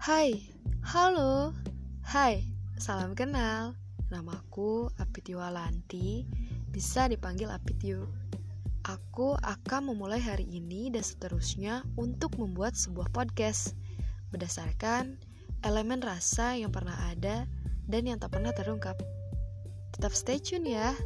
Hai, halo, hai, salam kenal. Namaku Apityu bisa dipanggil Apityu. Aku akan memulai hari ini dan seterusnya untuk membuat sebuah podcast berdasarkan elemen rasa yang pernah ada dan yang tak pernah terungkap. Tetap stay tune ya.